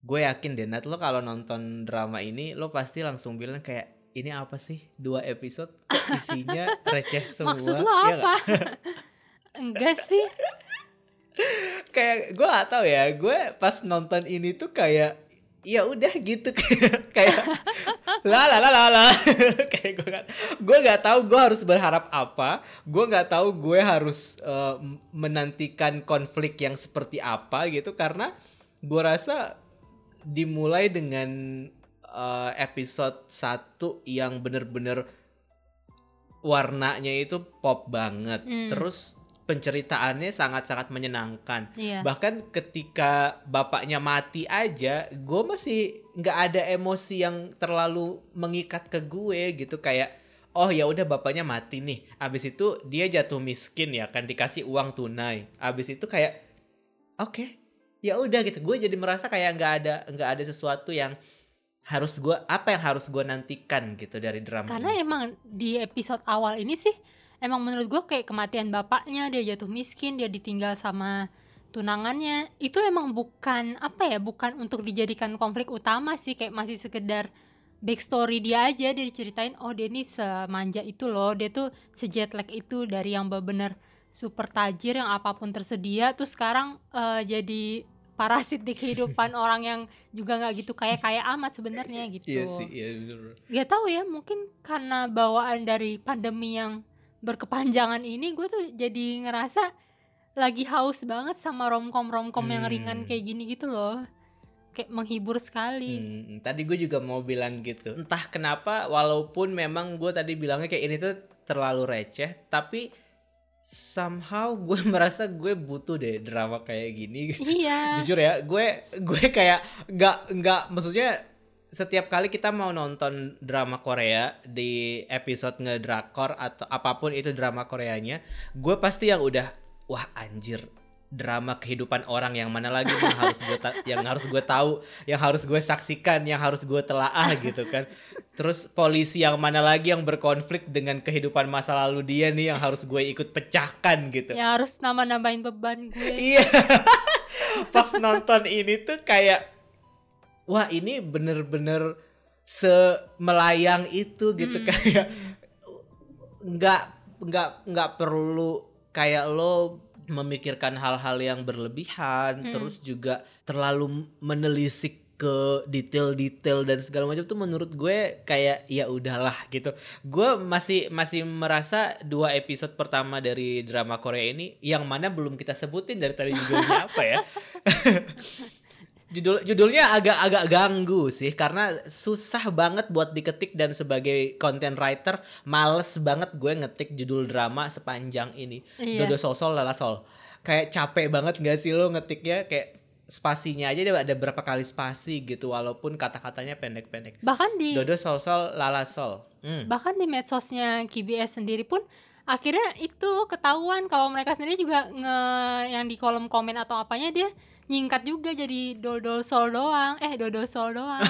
gue yakin deh Nat lo kalau nonton drama ini lo pasti langsung bilang kayak ini apa sih? Dua episode kok isinya receh semua? Maksud lo Iya apa? Enggak sih. kayak gue gak tahu ya gue pas nonton ini tuh kayak ya udah gitu. Kayak kayak la la la la la. Kayak gue gak gue gak tahu gue harus berharap apa. Gue nggak tahu gue harus eh, menantikan konflik yang seperti apa gitu. Karena gue rasa dimulai dengan eh, episode 1 yang bener-bener warnanya itu pop banget. Hmm. terus penceritaannya sangat-sangat menyenangkan. Iya. bahkan ketika bapaknya mati aja gue masih nggak ada emosi yang terlalu mengikat ke gue gitu. Kayak oh ya udah bapaknya mati nih. Abis itu dia jatuh miskin ya kan dikasih uang tunai. Abis itu kayak oke ya udah gitu. Gue jadi merasa kayak nggak ada nggak ada sesuatu yang harus gue apa yang harus gue nantikan gitu dari drama Karena ini. emang di episode awal ini sih emang menurut gue kayak kematian bapaknya dia jatuh miskin dia ditinggal sama tunangannya. Itu emang bukan apa ya bukan untuk dijadikan konflik utama sih. Kayak masih sekedar backstory dia aja dia diceritain oh dia ini semanja itu loh. Dia tuh sejet lag itu dari yang bener-bener super tajir yang apa pun tersedia. Tuh sekarang eh, jadi parasit di kehidupan orang yang juga nggak gitu kaya kaya amat sebenarnya gitu iya sih iya bener. Gak tahu ya, mungkin karena bawaan dari pandemi yang berkepanjangan ini, gue tuh jadi ngerasa lagi haus banget sama romcom romcom yang Hmm. ringan kayak gini gitu loh, kayak menghibur sekali. Hmm, tadi gue juga mau bilang gitu. Entah kenapa, walaupun memang gue tadi bilangnya kayak ini tuh terlalu receh, tapi somehow gue merasa gue butuh deh drama kayak gini. gitu. Iya, Jujur ya, gue gue kayak nggak nggak maksudnya setiap kali kita mau nonton drama Korea di episode ngedrakor atau apa pun itu drama Koreanya, gue pasti yang udah wah anjir drama kehidupan orang yang mana lagi yang harus gue yang harus gue tahu, yang harus gue saksikan, yang harus gue telaah gitu kan. Terus polisi yang mana lagi yang berkonflik dengan kehidupan masa lalu dia nih yang harus gue ikut pecahkan gitu. ya harus nambah-nambahin beban gue. Iya. Pas nonton ini tuh kayak wah ini bener-bener semelayang itu gitu Hmm. kayak nggak nggak nggak perlu kayak lo memikirkan hal-hal yang berlebihan Hmm. terus juga terlalu menelisik ke detail-detail dan segala macam tuh menurut gue kayak ya udahlah gitu. Gue masih masih merasa dua episode pertama dari drama Korea ini yang mana belum kita sebutin dari tadi judulnya apa ya. Judul judulnya agak-agak ganggu sih karena susah banget buat diketik dan sebagai content writer males banget gue ngetik judul drama sepanjang ini. Iya. Dodo sol sol lala sol. Kayak capek banget gak sih lo ngetiknya kayak spasinya aja dia ada berapa kali spasi gitu walaupun kata-katanya pendek-pendek. Bahkan di Dodo sol sol lala sol. Hmm. bahkan di medsosnya KBS sendiri pun akhirnya itu ketahuan kalau mereka sendiri juga nge yang di kolom komen atau apanya dia nyingkat juga jadi dodol sol doang. Eh dodol sol doang.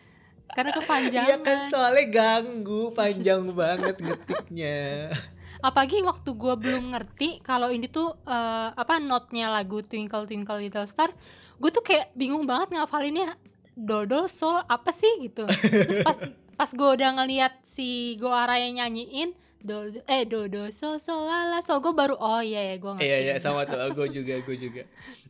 Karena kepanjangan. Iya kan soalnya ganggu panjang banget ngetiknya. apalagi waktu gua belum ngerti kalau ini tuh eh, apa notnya lagu Twinkle Twinkle Little Star gue tuh kayak bingung banget ngafalinnya dodol sol apa sih? gitu. Terus pas pas gue udah ngeliat si Go Araya nyanyiin do eh dodo sol sol lala sol gue baru oh iya ya gue ngerti Iya iya sama tuh gue juga gue juga.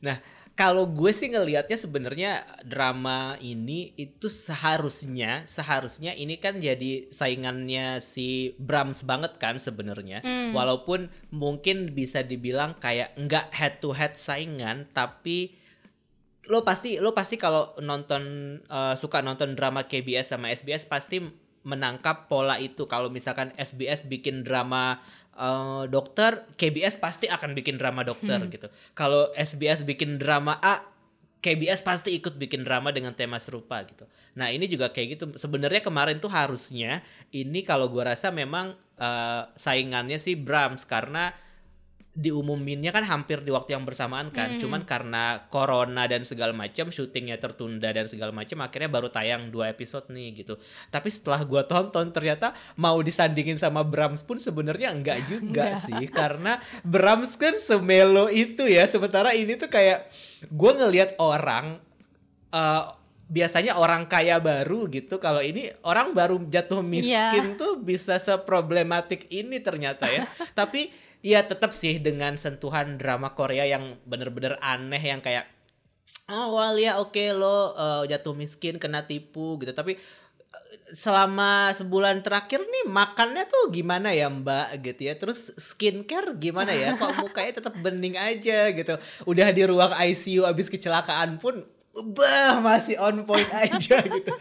Nah kalau gue sih ngelihatnya sebenarnya drama ini itu seharusnya seharusnya ini kan jadi saingannya si Brahms banget kan sebenarnya. Hmm. Walaupun mungkin bisa dibilang kayak nggak head to head saingan tapi lo pasti lo pasti kalau nonton eh, suka nonton drama KBS sama SBS pasti menangkap pola itu. Kalau misalkan SBS bikin drama eh, dokter KBS pasti akan bikin drama dokter Hmm. gitu. Kalau SBS bikin drama A KBS pasti ikut bikin drama dengan tema serupa gitu. Nah ini juga kayak gitu. Sebenarnya kemarin tuh harusnya ini kalau gua rasa memang eh, saingannya sih Brahms karena diumuminnya kan hampir di waktu yang bersamaan kan. Hmm. Cuman karena corona dan segala macam syutingnya tertunda dan segala macam akhirnya baru tayang dua episode nih gitu. Tapi setelah gua tonton ternyata mau disandingin sama Brahms pun sebenarnya enggak juga Enggak. sih karena Brahms kan semelo itu ya. Sementara ini tuh kayak gua ngelihat orang eh, biasanya orang kaya baru gitu kalau ini orang baru jatuh miskin Iya. tuh bisa seproblematik ini ternyata ya tapi ya tetap sih dengan sentuhan drama Korea yang bener-bener aneh yang kayak oh well ya oke lo eh, jatuh miskin kena tipu gitu. Tapi eh, selama sebulan terakhir nih makannya tuh gimana ya mbak? Gitu ya. Terus skincare gimana ya? Kok mukanya tetap bening aja gitu. Udah di ruang ICU abis kecelakaan pun bah masih on point aja gitu.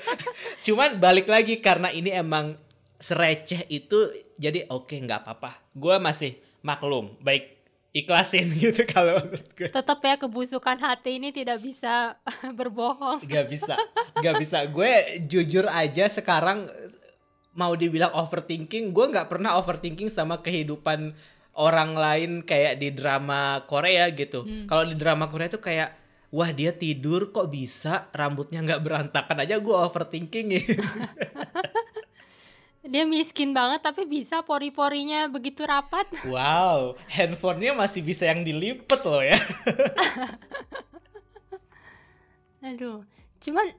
Cuman balik lagi karena ini emang sereceh itu jadi oke nggak apa-apa. Gue masih maklum baik ikhlasin gitu kalau menurut gue Tetap ya kebusukan hati ini tidak bisa berbohong. Gak bisa, gak bisa. Gue jujur aja sekarang mau dibilang overthinking, gue nggak pernah overthinking sama kehidupan orang lain kayak di drama Korea gitu. Kalau di drama Korea tuh kayak wah dia tidur kok bisa rambutnya nggak berantakan aja gue overthinking gitu. Dia miskin banget tapi bisa pori-porinya begitu rapat. wow, handphonenya masih bisa yang dilipet loh ya. Aduh, cuman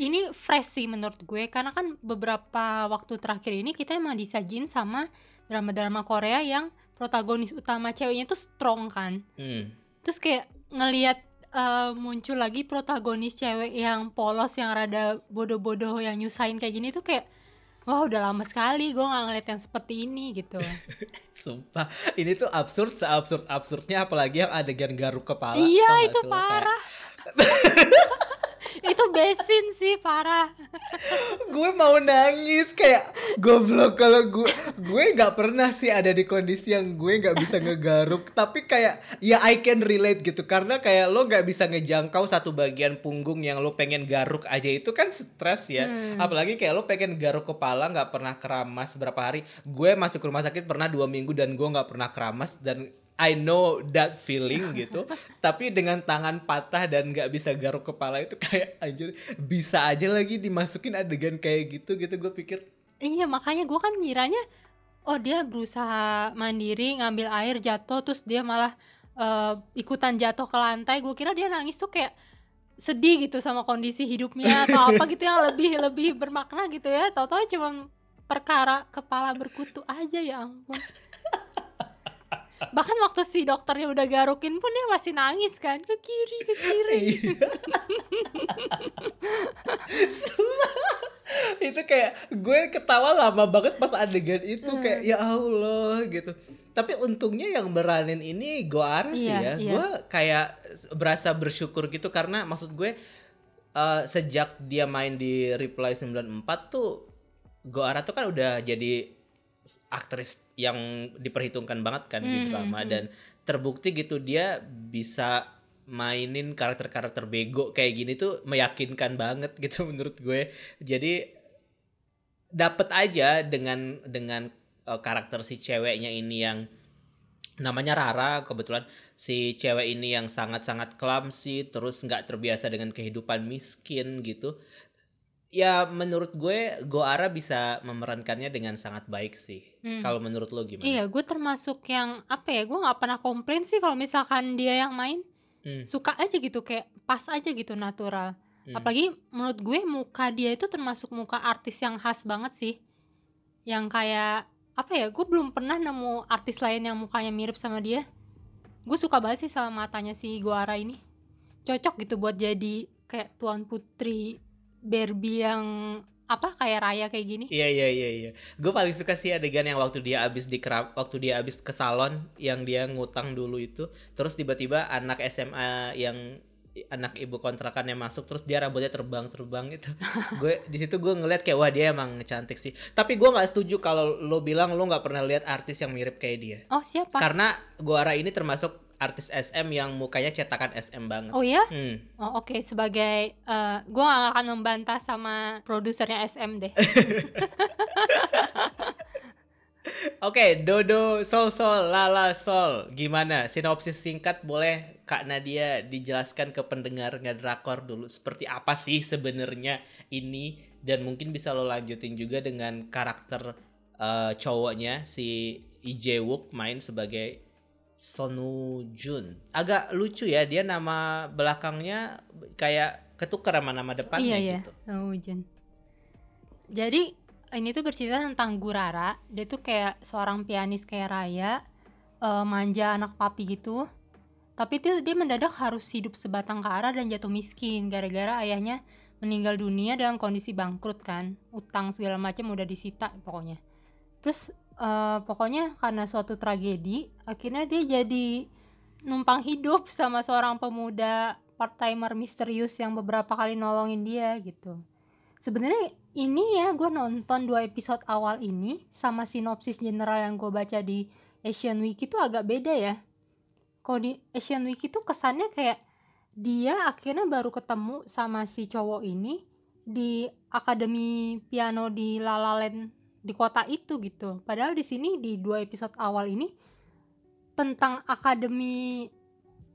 ini fresh sih menurut gue karena kan beberapa waktu terakhir ini kita emang disajin sama drama-drama Korea yang protagonis utama ceweknya tuh strong kan. Hmm. Terus kayak ngelihat eh, muncul lagi protagonis cewek yang polos yang rada bodoh-bodoh yang nyusahin kayak gini tuh kayak wah udah lama sekali gue nggak ngeliat yang seperti ini gitu. Sumpah, ini tuh absurd seabsurd absurdnya apalagi yang adegan garuk kepala. iya itu parah. itu besin sih parah. gue mau nangis kayak goblok kalau gue gue nggak pernah sih ada di kondisi yang gue nggak bisa ngegaruk. Tapi kayak ya I can relate gitu. Karena kayak lo nggak bisa ngejangkau satu bagian punggung yang lo pengen garuk aja. Itu kan stres ya. Apalagi kayak lo pengen garuk kepala nggak pernah keramas berapa hari. Gue masuk rumah sakit pernah dua minggu dan gue nggak pernah keramas. Dan I know that feeling gitu. Tapi dengan tangan patah dan nggak bisa garuk kepala itu kayak anjir bisa aja lagi dimasukin adegan kayak gitu gitu gue pikir. Iya makanya gue kan ngiranya oh dia berusaha mandiri ngambil air jatuh terus dia malah eh, ikutan jatuh ke lantai. Gue kira dia nangis tuh kayak sedih gitu sama kondisi hidupnya atau apa gitu yang lebih lebih bermakna gitu ya. Tahu-tahu cuma perkara kepala berkutu aja ya ampun bahkan waktu si dokternya udah garukin pun dia masih nangis kan. Ke kiri ke kiri. Iya. itu kayak gue ketawa lama banget pas adegan itu kayak ya Allah gitu. Tapi untungnya yang beranin ini Goara sih Iya, ya. iya. gue kayak berasa bersyukur gitu karena maksud gue eh, sejak dia main di Reply 94 tuh Goara tuh kan udah jadi aktris yang diperhitungkan banget kan di Hmm, drama hmm, dan terbukti gitu dia bisa mainin karakter-karakter bego kayak gini tuh meyakinkan banget gitu menurut gue. Jadi dapet aja dengan dengan eh, karakter si ceweknya ini yang namanya Rara kebetulan si cewek ini yang sangat-sangat clumsy terus nggak terbiasa dengan kehidupan miskin gitu ya menurut gue Goara bisa memerankannya dengan sangat baik sih Hmm. kalau menurut lo gimana? Iya, gue termasuk yang apa ya? Gue nggak pernah komplain sih kalau misalkan dia yang main Hmm, suka aja gitu kayak pas aja gitu natural. hmm. Apalagi menurut gue muka dia itu termasuk muka artis yang khas banget sih. Yang kayak apa ya? Gue belum pernah nemu artis lain yang mukanya mirip sama dia. Gue suka banget sih sama matanya si Goara ini. Cocok gitu buat jadi kayak tuan putri Barbie yang apa kayak Raya kayak gini. Iya iya iya iya. Gue paling suka sih adegan yang waktu dia abis di kerap, waktu dia abis ke salon yang dia ngutang dulu itu, terus tiba-tiba anak SMA yang anak ibu kontrakannya masuk terus dia rambutnya terbang-terbang itu. gue di situ gue ngeliat kayak wah dia emang cantik sih. Tapi gue nggak setuju kalau lo bilang lo nggak pernah lihat artis yang mirip kayak dia. Oh siapa? Karena Goara ini termasuk artis SM yang mukanya cetakan SM banget. Oh ya? Hmm. Oh oke sebagai eh gue gak akan membantah sama produsernya SM deh. Oke, Dodo Sol Sol Lala Sol. Gimana? Sinopsis singkat boleh Kak Nadia dijelaskan ke pendengar ngedrakor dulu seperti apa sih sebenarnya ini dan mungkin bisa lo lanjutin juga dengan karakter eh, cowoknya si Lee Jae Wook main sebagai Sonu Jun. Agak lucu ya dia nama belakangnya kayak ketukar sama nama depannya iya iya. gitu. sama Wujun jadi ini tuh bercerita tentang Gurara. Dia tuh kayak seorang pianis kayak Raya eh, manja anak papi gitu. Tapi tuh dia mendadak harus hidup sebatang kara dan jatuh miskin gara-gara ayahnya meninggal dunia dalam kondisi bangkrut kan. Utang segala macam udah disita pokoknya. Terus eh, pokoknya karena suatu tragedi akhirnya dia jadi numpang hidup sama seorang pemuda part timer misterius yang beberapa kali nolongin dia gitu. Sebenarnya ini ya gue nonton dua episode awal ini sama sinopsis general yang gue baca di Asian Week itu agak beda ya. Kalau di Asian Week itu kesannya kayak dia akhirnya baru ketemu sama si cowok ini di akademi piano di La La Land di kota itu gitu padahal di sini di dua episode awal ini tentang akademi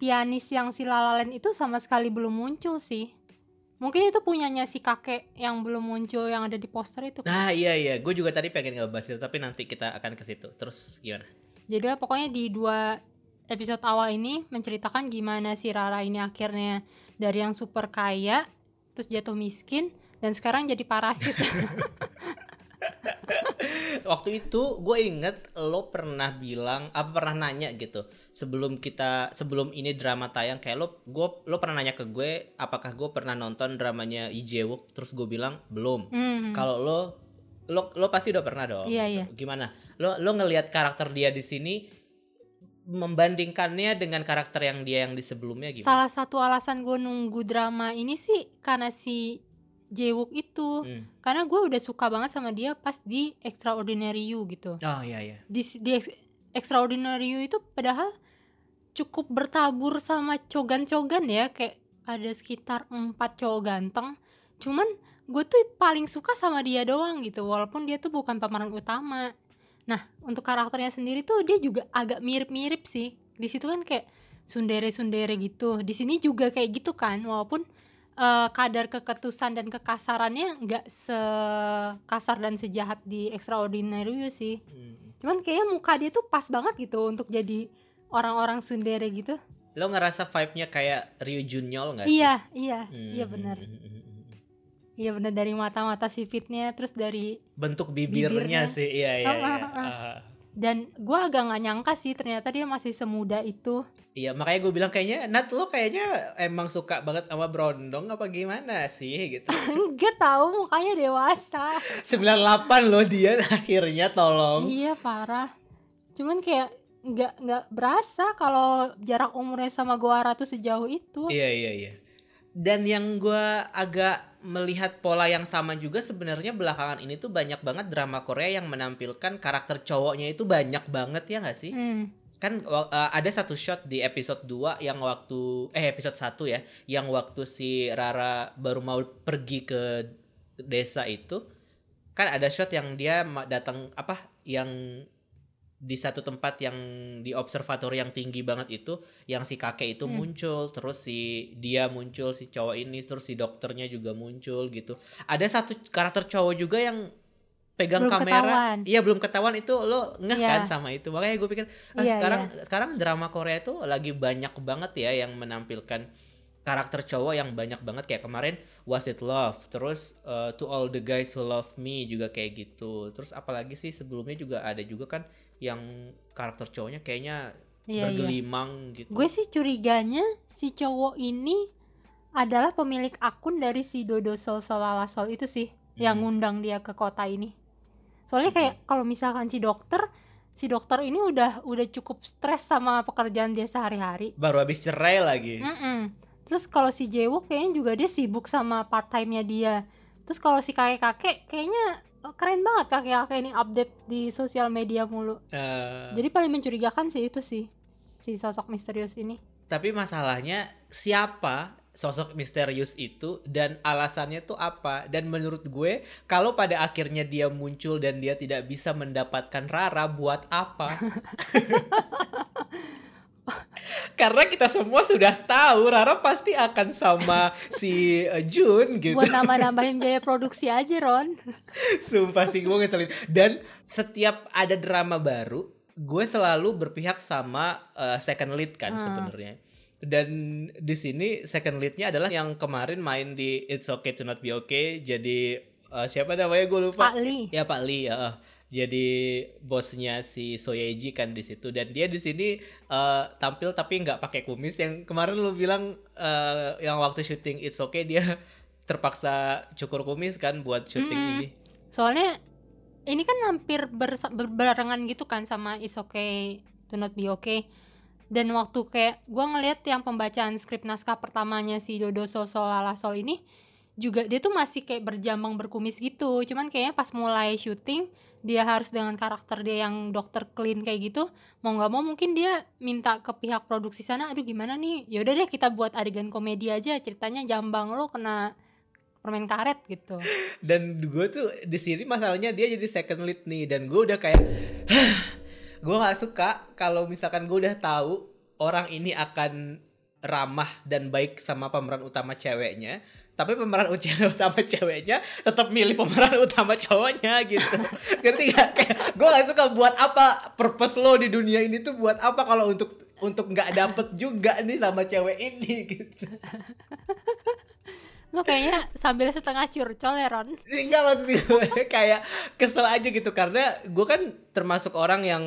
pianis yang si La La Land itu sama sekali belum muncul sih mungkin itu punyanya si kakek yang belum muncul yang ada di poster itu kan. Nah iya iya, gue juga tadi pengen ngebahas itu tapi nanti kita akan ke situ. Terus gimana? Jadi ya, pokoknya di dua episode awal ini menceritakan gimana si Rara ini akhirnya dari yang super kaya terus jatuh miskin dan sekarang jadi parasit. Waktu itu gue inget lo pernah bilang apa pernah nanya gitu sebelum kita sebelum ini drama tayang kayak lo gue lo pernah nanya ke gue apakah gue pernah nonton dramanya Lee Jae-wook terus gue bilang belum. Hmm. Kalau lo lo lo pasti udah pernah dong. Iya, iya. Gimana? Lo lo ngelihat karakter dia di sini membandingkannya dengan karakter yang dia yang di sebelumnya gimana? Salah satu alasan gue nunggu drama ini sih karena si Jae-wook itu. Hmm. Karena gue udah suka banget sama dia pas di Extraordinary You gitu. Oh iya iya. Di, di Ex- Extraordinary You itu padahal cukup bertabur sama cogan-cogan ya kayak ada sekitar empat cowok ganteng. Cuman gue tuh paling suka sama dia doang gitu walaupun dia tuh bukan pemeran utama. Nah untuk karakternya sendiri tuh dia juga agak mirip-mirip sih. Di situ kan kayak sundere-sundere gitu. Di sini juga kayak gitu kan walaupun eh, kadar keketusan dan kekasarannya nggak sekasar dan sejahat di Extraordinary You sih. Hmm. Cuman kayaknya muka dia tuh pas banget gitu untuk jadi orang-orang sundere gitu. Lo ngerasa vibe-nya kayak Ryu Junyol gak sih? Iya, iya, Hmm, iya benar. hmm, hmm, hmm. Iya benar dari mata-mata sipitnya terus dari Bentuk bibirnya, Bibirnya. sih, iya iya. Ah, iya. ah, ah. Ah. Dan gua agak nggak nyangka sih ternyata dia masih semuda itu. Iya makanya gue bilang kayaknya Nat lo kayaknya emang suka banget sama Brondong apa gimana sih gitu. Enggak tahu mukanya dewasa. 98 loh dia akhirnya tolong. Iya parah. Cuman kayak nggak nggak berasa kalau jarak umurnya sama gua tuh sejauh itu. Iya iya iya. Dan yang gue agak melihat pola yang sama juga sebenarnya belakangan ini tuh banyak banget drama Korea yang menampilkan karakter cowoknya itu banyak banget ya gak sih? Hmm. Kan uh, ada satu shot di episode 2 yang waktu eh episode 1 ya, yang waktu si Rara baru mau pergi ke desa itu kan ada shot yang dia datang apa yang di satu tempat yang di observatori yang tinggi banget itu yang si kakek itu Hmm. muncul terus si dia muncul si cowok ini terus si dokternya juga muncul gitu ada satu karakter cowok juga yang pegang Belum kamera ketahuan. iya belum ketahuan itu lo ngeh Iya. kan sama itu makanya gue pikir ah, Iya, sekarang sekarang drama Korea itu lagi banyak banget ya yang menampilkan karakter cowok yang banyak banget kayak kemarin Was It Love terus uh, To All the Guys Who Love Me juga kayak gitu terus apalagi sih sebelumnya juga ada juga kan yang karakter cowoknya kayaknya Iya, iya. bergelimang gitu Gue sih curiganya si cowok ini adalah pemilik akun dari si Dodo Sol Solala Sol itu sih yang Hmm. ngundang dia ke kota ini. Soalnya Oke. kayak kalau misalkan si dokter, si dokter ini udah udah cukup stres sama pekerjaan dia sehari-hari. baru habis cerai lagi Mm-mm. Terus kalau si Jaewook kayaknya juga dia sibuk sama part time-nya dia. Terus kalau si kakek-kakek kayaknya eh, keren banget kakek-kakek ini update di sosial media mulu. Eh, Jadi paling mencurigakan sih itu sih si sosok misterius ini. tapi masalahnya siapa sosok misterius itu dan alasannya tuh apa dan menurut gue kalau pada akhirnya dia muncul dan dia tidak bisa mendapatkan Rara buat apa karena kita semua sudah tahu Rara pasti akan sama si eh, Jun gitu Buat nambah-nambahin biaya produksi aja Ron. Sumpah sih gue ngeselin Dan setiap ada drama baru Gue selalu berpihak sama uh, second lead kan Hmm. sebenarnya dan di sini second leadnya adalah yang kemarin main di It's Okay to Not Be Okay jadi uh, siapa namanya gue lupa Pak Lee. ya Pak Lee ya jadi bosnya si Soyeji kan di situ dan dia di sini uh, tampil tapi nggak pakai kumis yang kemarin lu bilang uh, yang waktu syuting It's Okay dia terpaksa cukur kumis kan buat syuting Mm-mm. ini Soalnya ini kan hampir berbarengan gitu kan sama Is Okay to Not Be Okay. Dan waktu kayak gua ngeliat yang pembacaan skrip naskah pertamanya si Dodo Sosol Lala Sol ini juga dia tuh masih kayak berjambang berkumis gitu. Cuman kayaknya pas mulai syuting dia harus dengan karakter dia yang dokter clean kayak gitu mau nggak mau mungkin dia minta ke pihak produksi sana aduh gimana nih? Ya udah deh kita buat adegan komedi aja ceritanya jambang lo kena permen karet gitu. Dan gue tuh di sini masalahnya dia jadi second lead nih dan gue udah kayak gue nggak suka kalau misalkan gue udah tahu orang ini akan ramah dan baik sama pemeran utama ceweknya tapi pemeran utama ceweknya tetap milih pemeran utama cowoknya gitu. Ngerti gak kayak gue gak suka buat apa purpose lo di dunia ini tuh buat apa kalau untuk untuk nggak dapet juga nih sama cewek ini gitu. Lo kayaknya sambil setengah curcol ya Ron. Enggak maksud gue kayak kesel aja gitu. Karena gue kan termasuk orang yang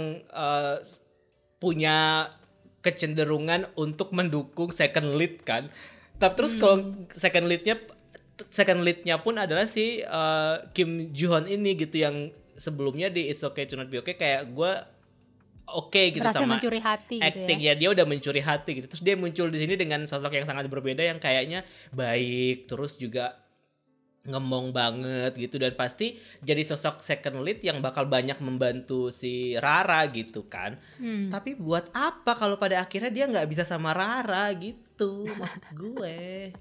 s- punya kecenderungan untuk mendukung second lead kan. Tapi terus kalau second leadnya second leadnya pun adalah si eh, Kim Joo ini gitu yang sebelumnya di It's Okay to Not Be Okay kayak gue oke gitu berhasil sama mencuri hati acting gitu ya? ya dia udah mencuri hati gitu. Terus dia muncul di sini dengan sosok yang sangat berbeda yang kayaknya baik terus juga ngemong banget gitu dan pasti jadi sosok second lead yang bakal banyak membantu si Rara gitu kan Hmm. tapi buat apa kalau pada akhirnya dia nggak bisa sama Rara gitu maksud gue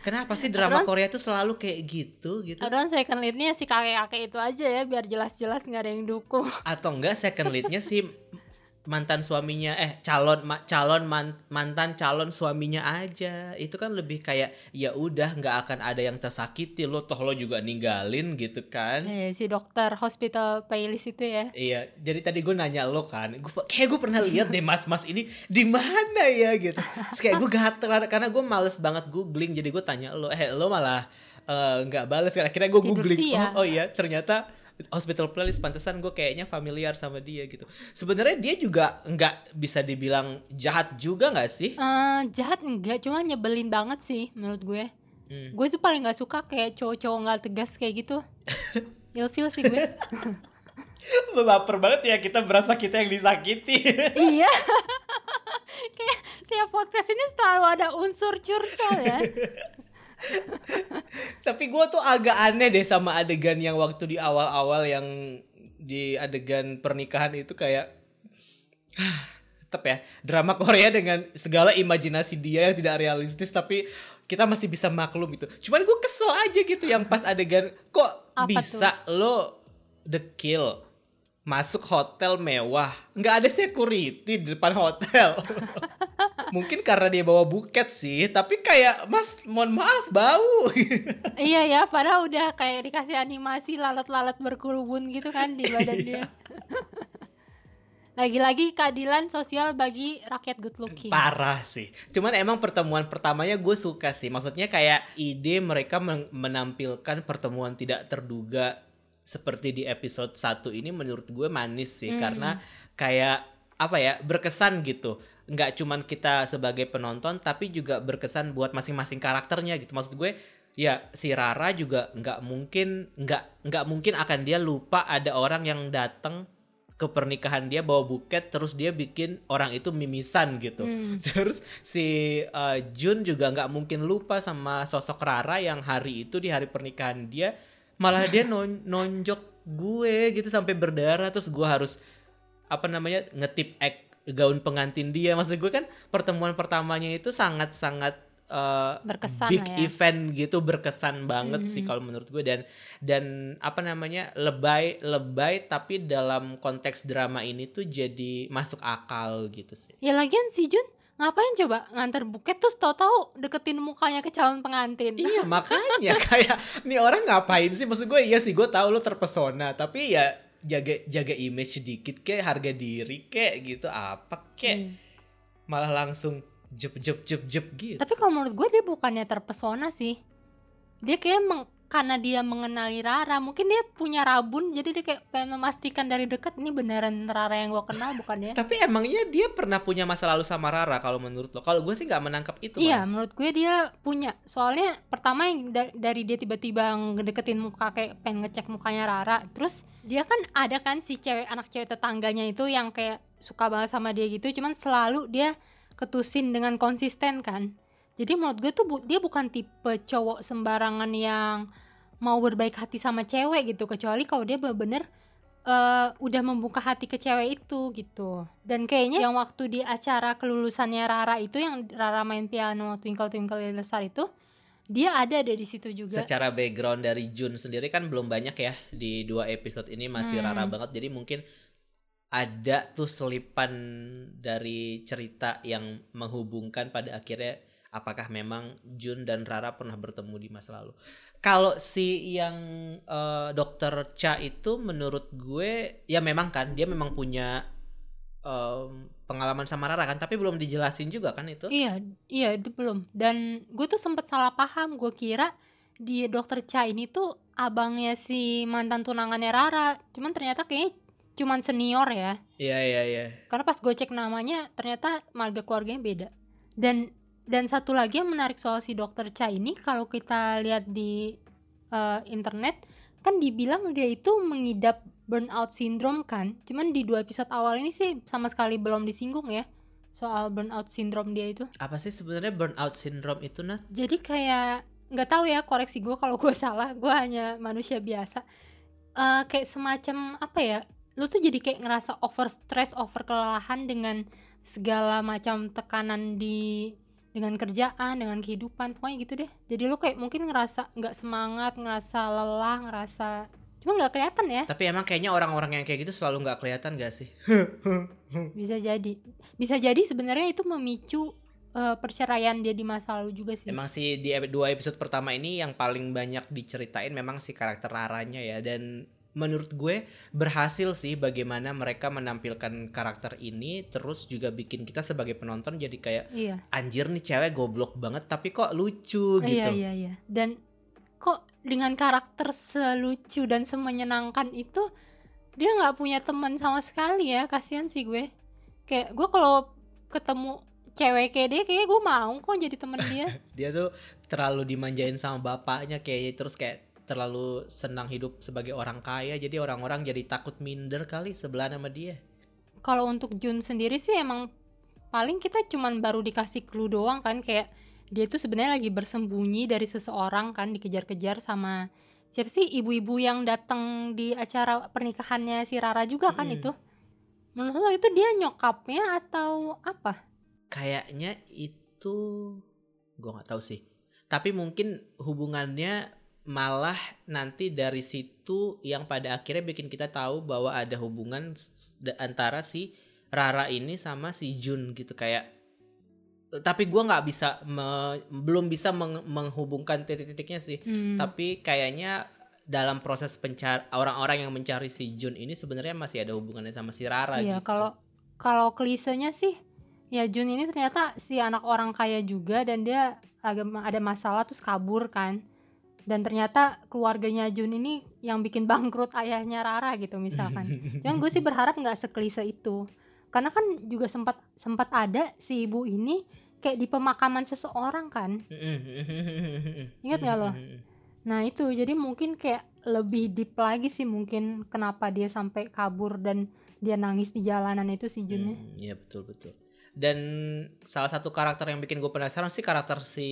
kenapa sih drama Terus? Korea tuh selalu kayak gitu gitu Padahal second leadnya si kakek-kakek itu aja ya biar jelas-jelas nggak ada yang dukung. atau enggak second leadnya si mantan suaminya eh calon ma- calon man- mantan calon suaminya aja itu kan lebih kayak ya udah nggak akan ada yang tersakiti lo toh lo juga ninggalin gitu kan Eh, si dokter hospital playlist itu ya. Iya, jadi tadi gue nanya lo kan, gue kayak gue pernah lihat deh mas-mas ini di mana ya gitu. Terus kayak gue gatel karena gue males banget googling, jadi gue tanya lo, eh lo malah eh, nggak bales kan? Akhirnya gue googling, siang. oh, oh iya ternyata hospital playlist pantesan gue kayaknya familiar sama dia gitu. Sebenarnya dia juga nggak bisa dibilang jahat juga nggak sih? Eh, jahat enggak, cuma nyebelin banget sih menurut gue. Hmm. Gue tuh paling nggak suka kayak cowok-cowok nggak tegas kayak gitu. Ilfil sih gue. Baper banget ya kita berasa kita yang disakiti. iya. kayak tiap podcast ini selalu ada unsur curcol ya. Tapi gue tuh agak aneh deh sama adegan yang waktu di awal-awal yang di adegan pernikahan itu kayak tetap ya drama Korea dengan segala imajinasi dia yang tidak realistis tapi kita masih bisa maklum gitu. Cuman gue kesel aja gitu yang pas adegan kok Apa bisa lo the kill masuk hotel mewah. Nggak ada security di depan hotel. Mungkin karena dia bawa buket sih tapi kayak mas mohon maaf bau. Iya ya, padahal udah kayak dikasih animasi lalat-lalat berkerubun gitu kan di badan dia. Lagi-lagi keadilan sosial bagi rakyat good looking. parah sih. Cuman emang pertemuan pertamanya gue suka sih. Maksudnya kayak ide mereka men- menampilkan pertemuan tidak terduga seperti di episode 1 ini menurut gue manis sih Hmm. karena kayak apa ya berkesan gitu nggak cuman kita sebagai penonton tapi juga berkesan buat masing-masing karakternya gitu maksud gue ya si Rara juga nggak mungkin nggak nggak mungkin akan dia lupa ada orang yang datang ke pernikahan dia bawa buket terus dia bikin orang itu mimisan gitu Hmm. terus si uh, Jun juga nggak mungkin lupa sama sosok Rara yang hari itu di hari pernikahan dia malah dia non nonjok gue gitu sampai berdarah terus gue harus apa namanya ngetip ek gaun pengantin dia maksud gue kan pertemuan pertamanya itu sangat sangat uh, Berkesan big ya. event gitu berkesan banget sih Mhm. kalau menurut gue dan dan apa namanya lebay lebay tapi dalam konteks drama ini tuh jadi masuk akal gitu sih Ya lagian si Jun ngapain coba? Nganter buket terus tahu-tahu deketin mukanya ke calon pengantin. Iya makanya. Kayak nih orang ngapain sih? Maksud gue iya sih gue tahu lo terpesona. Tapi ya jaga jaga image sedikit kayak harga diri kayak gitu. Apa kayak Hmm. malah langsung jep jep jep jep gitu. Tapi kalau menurut gue dia bukannya terpesona sih. Dia kayak meng- karena dia mengenali Rara, mungkin dia punya rabun jadi dia kayak pengen memastikan dari dekat ini beneran Rara yang gue kenal bukan ya? tapi emangnya dia pernah punya masa lalu sama Rara kalau menurut lo kalau gue sih nggak menangkap itu Iya, malah. menurut gue dia punya. Soalnya pertama yang da- dari dia tiba-tiba ngedeketin muka kayak pengen ngecek mukanya Rara. Terus dia kan ada kan si cewek anak cewek tetangganya itu yang kayak suka banget sama dia gitu, cuman selalu dia ketusin dengan konsisten kan. Jadi menurut gue tuh bu- dia bukan tipe cowok sembarangan yang mau berbaik hati sama cewek gitu, kecuali kalau dia bener-bener eh, udah membuka hati ke cewek itu gitu. Dan kayaknya yang waktu di acara kelulusannya Rara itu yang Rara main piano Twinkle Twinkle Little Star itu dia ada deh di situ juga. secara background dari Jun sendiri kan belum banyak ya di dua episode ini masih Hmm. Rara banget jadi mungkin ada tuh selipan dari cerita yang menghubungkan pada akhirnya apakah memang Jun dan Rara pernah bertemu di masa lalu. Kalau si yang eh, dokter Cha itu menurut gue ya memang kan dia memang punya em, pengalaman sama Rara kan tapi belum dijelasin juga kan itu. Iya, iya itu belum. Dan gue tuh sempet salah paham. Gue kira di dokter Cha ini tuh abangnya si mantan tunangannya Rara. Cuman ternyata kayaknya cuman senior ya. Iya iya iya. Karena pas gue cek namanya ternyata marga keluarganya beda. Dan dan satu lagi yang menarik soal si dokter Cha ini kalau kita lihat di eh, internet kan dibilang dia itu mengidap burnout syndrome kan. Cuman di dua episode awal ini sih sama sekali belum disinggung ya soal burnout syndrome dia itu. Apa sih sebenarnya burnout syndrome itu Nat? Jadi kayak nggak tahu ya koreksi gue kalau gue salah. Gue hanya manusia biasa. Eh kayak semacam apa ya? Lu tuh jadi kayak ngerasa over stress, over kelelahan dengan segala macam tekanan di dengan kerjaan, dengan kehidupan, pokoknya gitu deh. Jadi lu kayak mungkin ngerasa nggak semangat, ngerasa lelah, ngerasa cuma nggak kelihatan ya. Tapi emang kayaknya orang-orang yang kayak gitu selalu nggak kelihatan gak sih? Bisa jadi, bisa jadi sebenarnya itu memicu eh, perceraian dia di masa lalu juga sih. Emang sih di dua episode pertama ini yang paling banyak diceritain memang si karakter Raranya ya dan menurut gue berhasil sih bagaimana mereka menampilkan karakter ini terus juga bikin kita sebagai penonton jadi kayak Iya. anjir nih cewek goblok banget tapi kok lucu gitu. Iya iya iya. Dan kok dengan karakter selucu dan semenyenangkan itu dia nggak punya teman sama sekali ya. Kasihan sih gue. Kayak gue kalau ketemu cewek kayak dia kayak gue mau kok jadi temen dia. Dia tuh terlalu dimanjain sama bapaknya kayaknya terus kayak terlalu senang hidup sebagai orang kaya jadi orang-orang jadi takut minder kali sebelah sama dia. kalau untuk Jun sendiri sih emang paling kita cuman baru dikasih clue doang kan kayak dia tuh sebenarnya lagi bersembunyi dari seseorang kan dikejar-kejar sama siapa sih ibu-ibu yang datang di acara pernikahannya si Rara juga kan Mm-mm. itu menurut lo itu dia nyokapnya atau apa Kayaknya itu gue nggak tahu sih. Tapi mungkin hubungannya malah nanti dari situ yang pada akhirnya bikin kita tahu bahwa ada hubungan antara si Rara ini sama si Jun gitu kayak tapi gua nggak bisa me- belum bisa meng- menghubungkan titik-titiknya sih Hmm. tapi kayaknya dalam proses pencari orang-orang yang mencari si Jun ini sebenarnya masih ada hubungannya sama si Rara Iya, gitu. kalau kalau klisenya sih ya Jun ini ternyata si anak orang kaya juga dan dia agak ada masalah terus kabur kan. Dan ternyata keluarganya Jun ini yang bikin bangkrut ayahnya Rara gitu misalkan. Cuman gue sih berharap nggak seklise itu. Karena kan juga sempat sempat ada si ibu ini kayak di pemakaman seseorang kan. Ingat nggak lo? Nah itu jadi mungkin kayak lebih deep lagi sih mungkin kenapa dia sampai kabur dan dia nangis di jalanan itu si Junnya. Hmm, Iya betul betul. Dan salah satu karakter yang bikin gue penasaran sih karakter si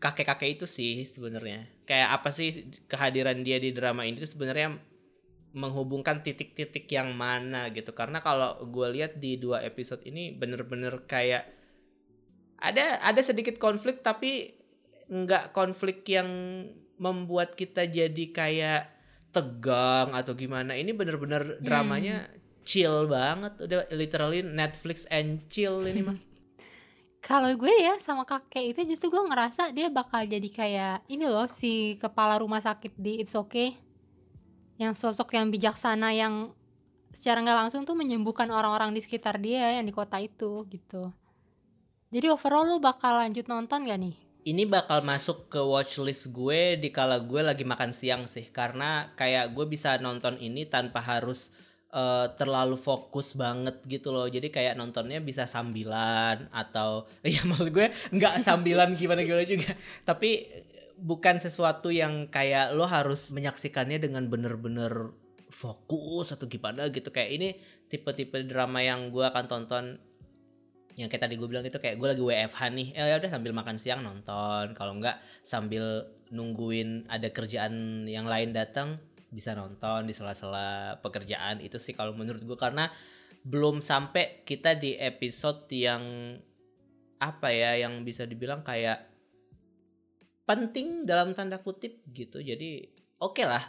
kakek-kakek itu sih sebenarnya. Kayak apa sih kehadiran dia di drama ini tuh sebenarnya menghubungkan titik-titik yang mana gitu. Karena kalau gue lihat di dua episode ini bener-bener kayak ada ada sedikit konflik tapi nggak konflik yang membuat kita jadi kayak tegang atau gimana. Ini bener-bener dramanya chill banget udah literally Netflix and chill ini mah Kalau gue ya sama kakek itu justru gue ngerasa dia bakal jadi kayak ini loh si kepala rumah sakit di It's Okay yang sosok yang bijaksana yang secara nggak langsung tuh menyembuhkan orang-orang di sekitar dia yang di kota itu gitu. Jadi overall lu bakal lanjut nonton gak nih? Ini bakal masuk ke watchlist gue di kala gue lagi makan siang sih karena kayak gue bisa nonton ini tanpa harus uh, terlalu fokus banget gitu loh. Jadi kayak nontonnya bisa sambilan atau ya maksud gue nggak sambilan gimana gimana juga. Tapi bukan sesuatu yang kayak lo harus menyaksikannya dengan bener-bener fokus atau gimana gitu kayak ini tipe-tipe drama yang gue akan tonton yang kayak tadi gue bilang itu kayak gue lagi WFH nih eh, ya udah sambil makan siang nonton kalau enggak sambil nungguin ada kerjaan yang lain datang bisa nonton di sela-sela pekerjaan itu sih kalau menurut gue karena belum sampai kita di episode yang apa ya yang bisa dibilang kayak penting dalam tanda kutip gitu jadi oke okay lah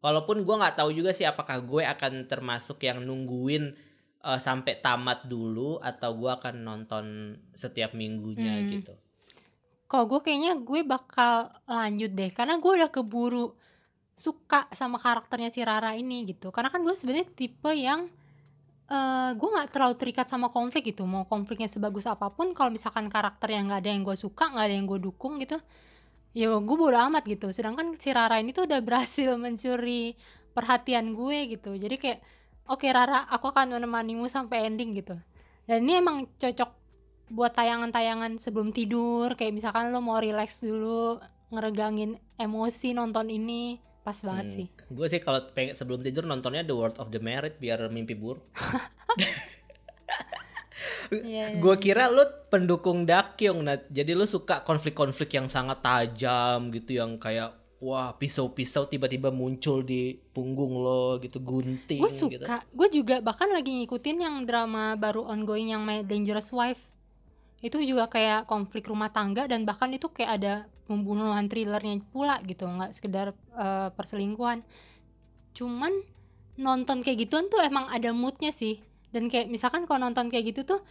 walaupun gue nggak tahu juga sih apakah gue akan termasuk yang nungguin uh, sampai tamat dulu atau gue akan nonton setiap minggunya hmm. gitu? Kalau gue kayaknya gue bakal lanjut deh karena gue udah keburu suka sama karakternya si Rara ini gitu. Karena kan gue sebenarnya tipe yang uh, gue nggak terlalu terikat sama konflik gitu. Mau konfliknya sebagus apa pun, kalau misalkan karakter yang nggak ada yang gue suka, nggak ada yang gue dukung gitu, ya gue bodo amat gitu. Sedangkan si Rara ini tuh udah berhasil mencuri perhatian gue gitu. Jadi kayak oke Rara aku akan menemanimu sampai ending gitu dan ini emang cocok buat tayangan-tayangan sebelum tidur kayak misalkan lo mau relax dulu ngeregangin emosi nonton ini pas banget hmm, sih gue sih kalau pengen sebelum tidur nontonnya The World of the Merit biar mimpi buruk yeah, yeah. gue kira lu pendukung Dakyong Nat. jadi lu suka konflik-konflik yang sangat tajam gitu yang kayak wah pisau-pisau tiba-tiba muncul di punggung lo gitu gunting gue suka gitu. gue juga bahkan lagi ngikutin yang drama baru ongoing yang My Dangerous Wife itu juga kayak konflik rumah tangga dan bahkan itu kayak ada pembunuhan thrillernya pula gitu nggak sekedar uh, perselingkuhan. Cuman nonton kayak gituan tuh emang ada moodnya sih. Dan kayak misalkan kalau nonton kayak gitu tuh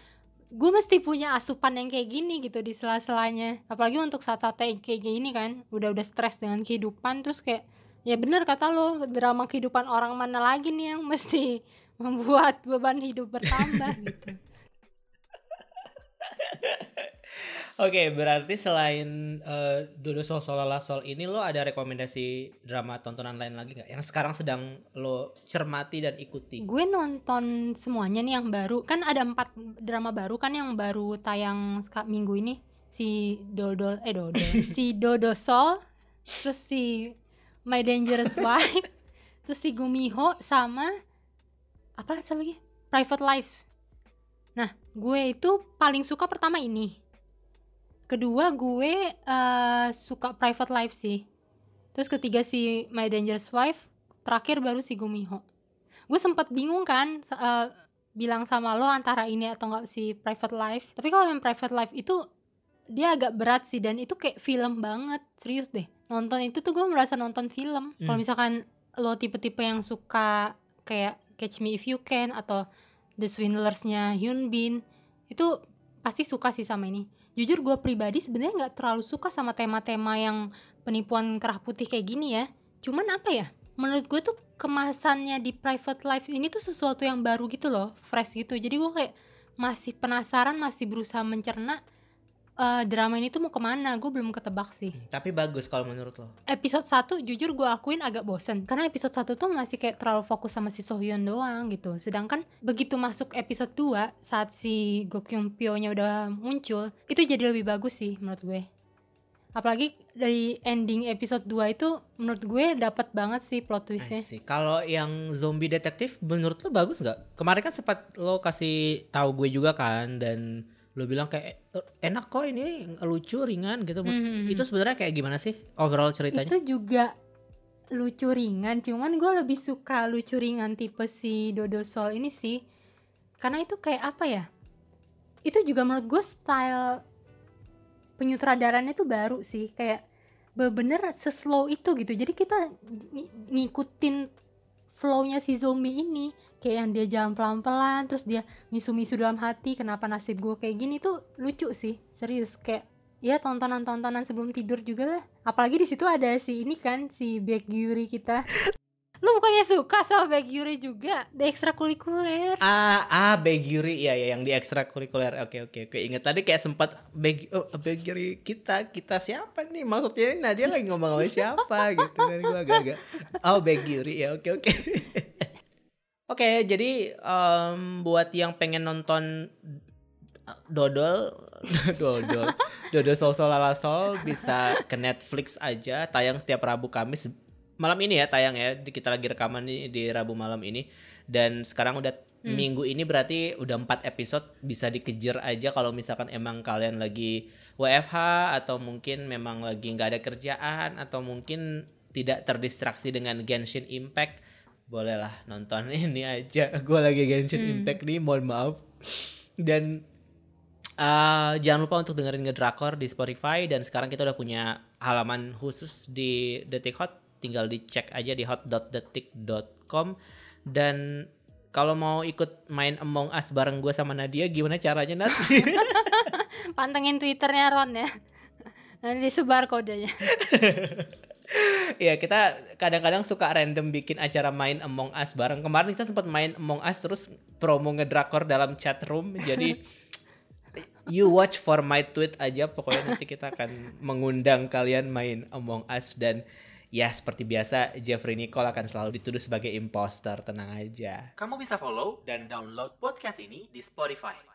gue mesti punya asupan yang kayak gini gitu di sela-selanya. Apalagi untuk saat-saat kayak gini kan udah-udah stres dengan kehidupan terus kayak ya bener kata lo drama kehidupan orang mana lagi nih yang mesti membuat beban hidup bertambah gitu Oke, berarti selain uh, Dodo Sol Solala Sol ini lo ada rekomendasi drama tontonan lain lagi nggak yang sekarang sedang lo cermati dan ikuti? Gue nonton semuanya nih yang baru. Kan ada empat drama baru kan yang baru tayang minggu ini. Si Dodo eh Dodo, si Dodo Sol, terus si My Dangerous Wife, terus si Gumiho sama apa lagi? Private Life. Nah, gue itu paling suka pertama ini kedua gue uh, suka private life sih. Terus ketiga si my dangerous wife terakhir baru si gumiho. Gue sempat bingung kan uh, bilang sama lo antara ini atau enggak si private life. Tapi kalau yang private life itu dia agak berat sih dan itu kayak film banget. Serius deh nonton itu tuh gue merasa nonton film. Hmm. kalau misalkan lo tipe-tipe yang suka kayak Catch Me If You Can atau The Swindlers-nya Hyun Bin itu pasti suka sih sama ini jujur gue pribadi sebenarnya nggak terlalu suka sama tema-tema yang penipuan kerah putih kayak gini ya. Cuman apa ya menurut gue tuh kemasannya di private life ini tuh sesuatu yang baru gitu loh fresh gitu. Jadi gue kayak masih penasaran masih berusaha mencerna uh, drama ini tuh mau ke mana? Gue belum ketebak sih. Hmm, tapi bagus kalau menurut lo. Episode 1 jujur gue akuin agak bosen. Karena episode 1 tuh masih kayak terlalu fokus sama si Sohyun doang gitu. Sedangkan begitu masuk episode 2 saat si Go Kyung Pyo nya udah muncul itu jadi lebih bagus sih menurut gue. Apalagi dari ending episode 2 itu menurut gue dapat banget sih plot twistnya. Sih kalau yang zombie detektif menurut lo bagus nggak? Kemarin kan sempat lo kasih tahu gue juga kan dan lo bilang kayak eh, enak kok ini lucu ringan gitu. Mm-hmm. itu sebenarnya kayak gimana sih overall ceritanya? Itu juga lucu ringan cuman gue lebih suka lucu ringan tipe si Dodo Sol ini sih. Karena itu kayak apa ya? Itu juga menurut gue style penyutradarannya tuh baru sih kayak bener-bener seslow itu gitu. Jadi kita ng ngikutin flownya si zombie ini. Kayak yang dia jalan pelan-pelan terus dia misu-misu dalam hati kenapa nasib gue kayak gini tuh lucu sih serius. Kayak ya tontonan-tontonan sebelum tidur juga lah. Apalagi di situ ada si ini kan si Baek Gyuri kita bukannya suka sama Bagyuri juga? Di ekstrakurikuler. Ah, ah, Begiri ya ya yang di ekstrakurikuler. Oke oke oke. Ingat tadi kayak sempat Beg oh, Begiri kita kita siapa nih? Maksudnya Nadia lagi ngomong sama siapa gitu kan gua agak-agak. Oh, Begiri ya. Oke oke. Oke, jadi em, buat yang pengen nonton Dodol Dodol Dodol Sol Sol Lala Sol bisa ke Netflix aja tayang setiap Rabu Kamis malam ini ya tayang ya. Di- kita lagi rekaman nih di Rabu malam ini. Dan sekarang udah minggu ini berarti udah empat episode bisa dikejar aja kalau misalkan emang kalian lagi WFH atau mungkin memang lagi nggak ada kerjaan atau mungkin tidak terdistraksi dengan Genshin Impact. Bolehlah nonton ini aja. Gue lagi Genshin Impact nih mohon maaf. Dan Uh, jangan lupa untuk dengerin Ngedrakor di Spotify. Dan sekarang kita udah punya halaman khusus di Detik Hot tinggal dicek aja di hot.detik.com dan kalau mau ikut main Among Us bareng gue sama Nadia gimana caranya Nat? Pantengin Twitternya Ron ya. Nanti disebar kodenya. Iya kita kadang-kadang suka random bikin acara main Among Us bareng kemarin kita sempat main Among Us terus promo Ngedrakor dalam chat room jadi you watch for my tweet aja pokoknya nanti kita akan mengundang kalian main Among Us dan ya seperti biasa Jeffrey Nicole akan selalu dituduh sebagai imposter tenang aja Kamu bisa follow dan download podcast ini di Spotify.